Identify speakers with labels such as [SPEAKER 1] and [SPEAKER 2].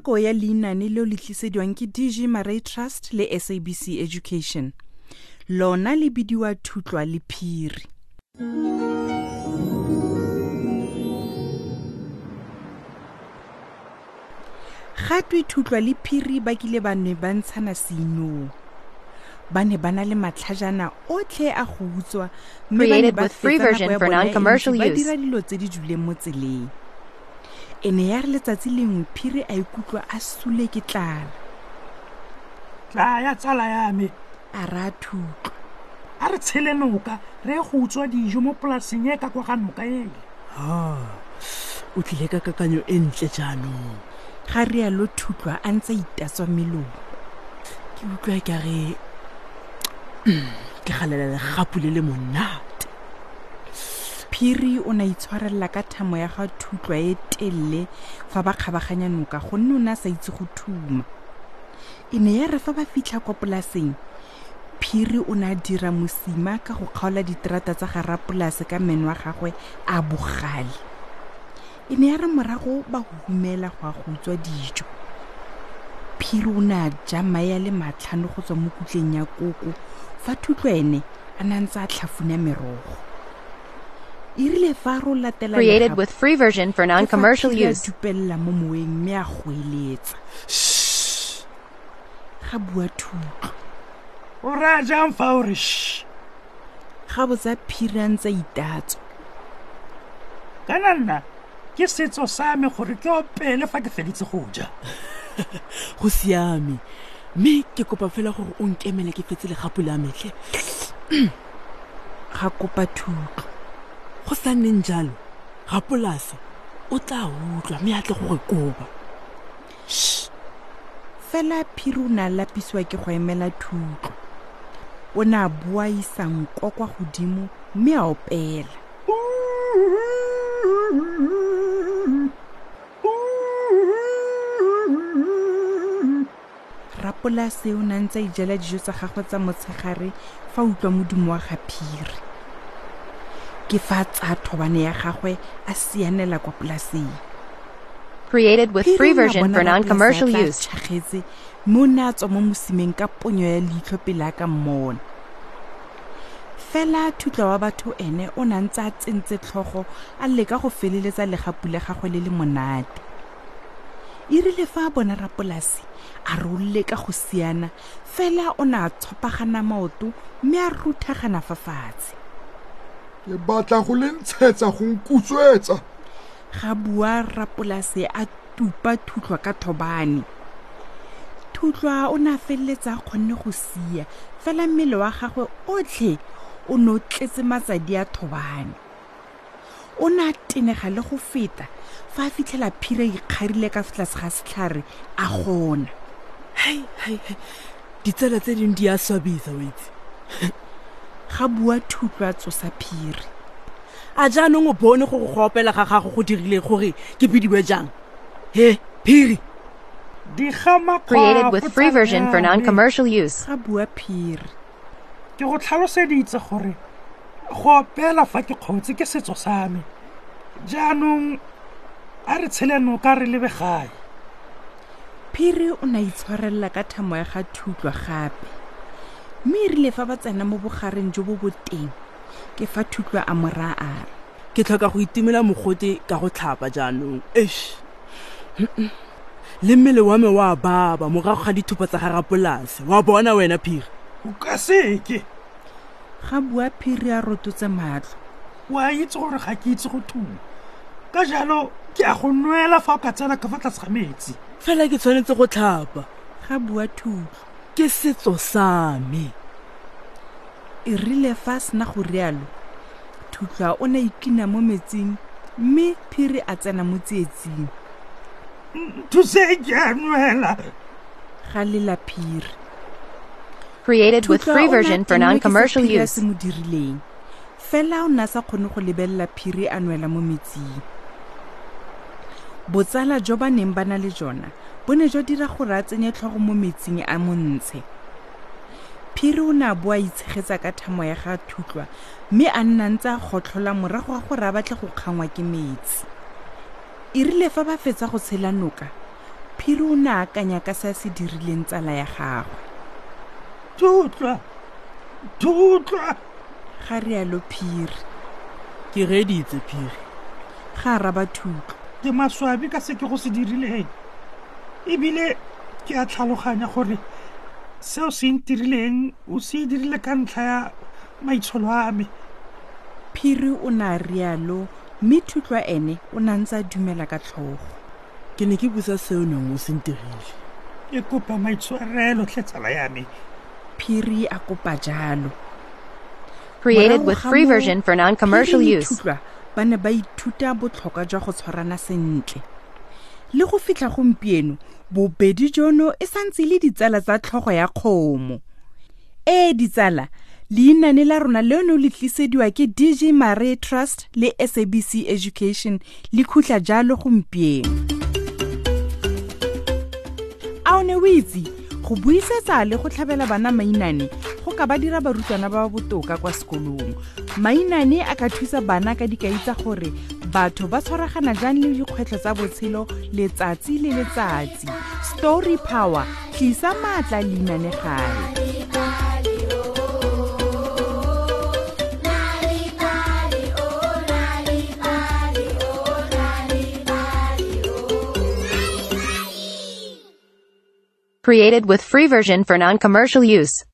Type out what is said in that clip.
[SPEAKER 1] Nako ya leinane leo le tlisediwang ke dg maray trust le sabc education. Lona le bidiwa thutlwa le phiri. Gatwe thutlwa le phiri ba kile ba ne ba ntshana seinong ba ne ba na le matlhajana otlhe a go utswa mme ba ne ba fetsa nako ya bona ba dira dilo tse di juleng mo tseleng e ne ya re letsatsi lengwe phiri a ikutlwa a sule ke tlala.
[SPEAKER 2] Tlaya tsala ya me.
[SPEAKER 1] A ra thutlwa
[SPEAKER 2] a re tshele noka re ye go utswa dijo mo polaseng e ka kwa ga noka ele
[SPEAKER 3] o tlile ka kakanyo e ntle jaanong.
[SPEAKER 1] Ga rialo thutlwa a ntse a itatswa melomo
[SPEAKER 3] ke utlwa ka re ke galela legapu le le monate
[SPEAKER 1] phiri o ne a itshwarelela ka thamo ya ga thutlwa e telele fa ba kgabaganya noka gonne o ne a sa itse go thuma. E ne ya re fa ba fitlha kwa polaseng phiri o ne a dira mosima ka go kgaola diterata tsa ga rapolase ka meno wa gagwe a bogale. E ne ya re morago ba humela go a go utswa dijo. Phiri o ne a ja mae a le matlhano go tswa mo kutleng ya koko fa thutlwa ene a ne a ntse a tlhafuna merogo
[SPEAKER 4] Created with free version for non-commercial use.
[SPEAKER 1] dupelela mo moeng mme a goeletsa. Ga bua thutlwa
[SPEAKER 2] o raya jang fa o re sh
[SPEAKER 1] ga botsa phiri a ntse a
[SPEAKER 2] kana nna ke setso sa me gore ke opele fa ke feditse go ja.
[SPEAKER 3] Go siame. Mme ke kopa fela gore o nkemele ke fetse legapu la metlhe.
[SPEAKER 1] Ga kopa thutlwa
[SPEAKER 3] go sa nneng jalo ga polase o tla utlwa mme a tle go re koba.
[SPEAKER 1] Fela phiri o ne a lapisiwa ke go emela thutlwa o ne a boa isanko kwa godimo mme a opela. Rapolase o ne a ntse a ijela dijo tsa gagwe tsa motshegare fa utlwa modumo wa ga phiri ke fa tsa thobane ya gagwe a sianela kwa polaseng
[SPEAKER 4] Created with free
[SPEAKER 1] o ne a
[SPEAKER 4] version for non-commercial use.
[SPEAKER 1] mme ne a tswa mo mosimeng ka ponyo ya leitlho pele a ka mmona. Fela thutlwa wa batho ene o ne a ntse a tsentse tlhogo a leka go feleletsa legapu le gagwe le le monate. E rile fa a bona a rolle ka go siana fela o ne a tshopagana maoto mme a ruthagana fa fatshe
[SPEAKER 5] ke batla go le ntshetsa go nkutswetsa.
[SPEAKER 1] Ga bua rapolase a tupa thutlwa ka thobane. Thutlwa o ne a feleletsa a kgonne go sia. Fela mmele wa gagwe otlhe o ne o tletse matsadi a thobane. O ne a tenega le go feta fa a fitlhela phira ikgarile ka fa tlase ga setlhare a gona.
[SPEAKER 3] Hai hai hai. Ditsela tse dingwe di a swabisa o itse
[SPEAKER 1] ga bua thutlwa a tsosa phiri.
[SPEAKER 3] A jaanong o bone gore go opela ga gago go dirile gore ke bidiwe jang? He phiri?
[SPEAKER 4] Created with free version for non-commercial use.
[SPEAKER 1] ga bua phiri.
[SPEAKER 2] Ke go tlhaloseditse gore go opela fa ke kgotse ke setso sa me. Jaanong a re tshele noka re lebe gae
[SPEAKER 1] phiri o ne a itshwarelela ka thamo ya ga thutlwa gape mme e rile fa ba tsena mo bogareng jo bo boteng. Ke fa thutlwa a mora a re
[SPEAKER 3] ke tlhoka go itumela mogote ka go tlhapa jaanong. Esh le mmele wa me wa baba morago ga dithupa tsa ga rapolase wa bona wena phiri?
[SPEAKER 2] O ka seke
[SPEAKER 1] ga bua phiri a rototse matlho.
[SPEAKER 2] Wa itse gore ga ke itse go thuma. Ka jalo ke a go nwela fa o ka tsena ka fa tlase ga metsi.
[SPEAKER 3] Fela ke tshwanetse go tlhapa.
[SPEAKER 1] Ga bua thutlwa
[SPEAKER 3] ke setso sa me.
[SPEAKER 1] E rile fa a sena go rialo thutlwa o ne a ikina mo metsing mme phiri a tsena mo tsietsing.
[SPEAKER 2] Thuseng ke a nwela
[SPEAKER 1] ga lela phiri.
[SPEAKER 4] Created with free
[SPEAKER 1] o ne a
[SPEAKER 4] version for non-commercial use.
[SPEAKER 1] se fela o ne a sa kgone go lebelela phiri a nwela mo metsing botsala jo ba neng ba na le jona bo ne jo dira gore a tsenye tlhogo mo metsing a montshe. Phiri o ne a boa itshegetsa ka thamo ya ga thutlwa mme a nna ntse a gotlhola morago ga gore a batle go kgangwa ke metsi. E rile fa ba fetsa go tshela noka phiri o ne a akanya ka se a se dirileng tsala ya gagwe.
[SPEAKER 2] Thutlwa! Thutlwa!
[SPEAKER 1] Ga rialo phiri.
[SPEAKER 3] Ke reditse phiri.
[SPEAKER 1] Ga a raba thutlwa
[SPEAKER 2] ke maswabi ka se ke go se dirileng ebile ke a tlhaloganya gore seo se ntirileng o se dirile ka ntlha ya maitsholo a me.
[SPEAKER 1] Phiri o ne a rialo mme thutlwa ene o ne ntse a dumela ka tlhogo.
[SPEAKER 3] Ke ne ke busa seo neng o se ntirile
[SPEAKER 2] ke kopa maitshwarelo tlhe tsala ya me.
[SPEAKER 1] Phiri a kopa jalo.
[SPEAKER 4] Created with free version for non-commercial use.
[SPEAKER 1] Ba ne ba ithuta botlhokwa jwa go tshwarana sentle. Le go fitlha gompieno bobedi jono e santse le ditsala tsa tlhogo ya kgomo. Ee ditsala leinane la rona leno le tlisediwa ke dg mare trust le sabc education le khutla jalo gompieno. A o ne o itse go buisetsa le go tlhabela bana mainane go ka ba dira barutwana ba botoka kwa sekolong. Mainane a ka thusa bana ka gore batho ba tshwaragana jang le dikgwetlho tsa botshelo letsatsi le letsatsi. Story power tlisa maatla
[SPEAKER 4] Created with free version for non-commercial use.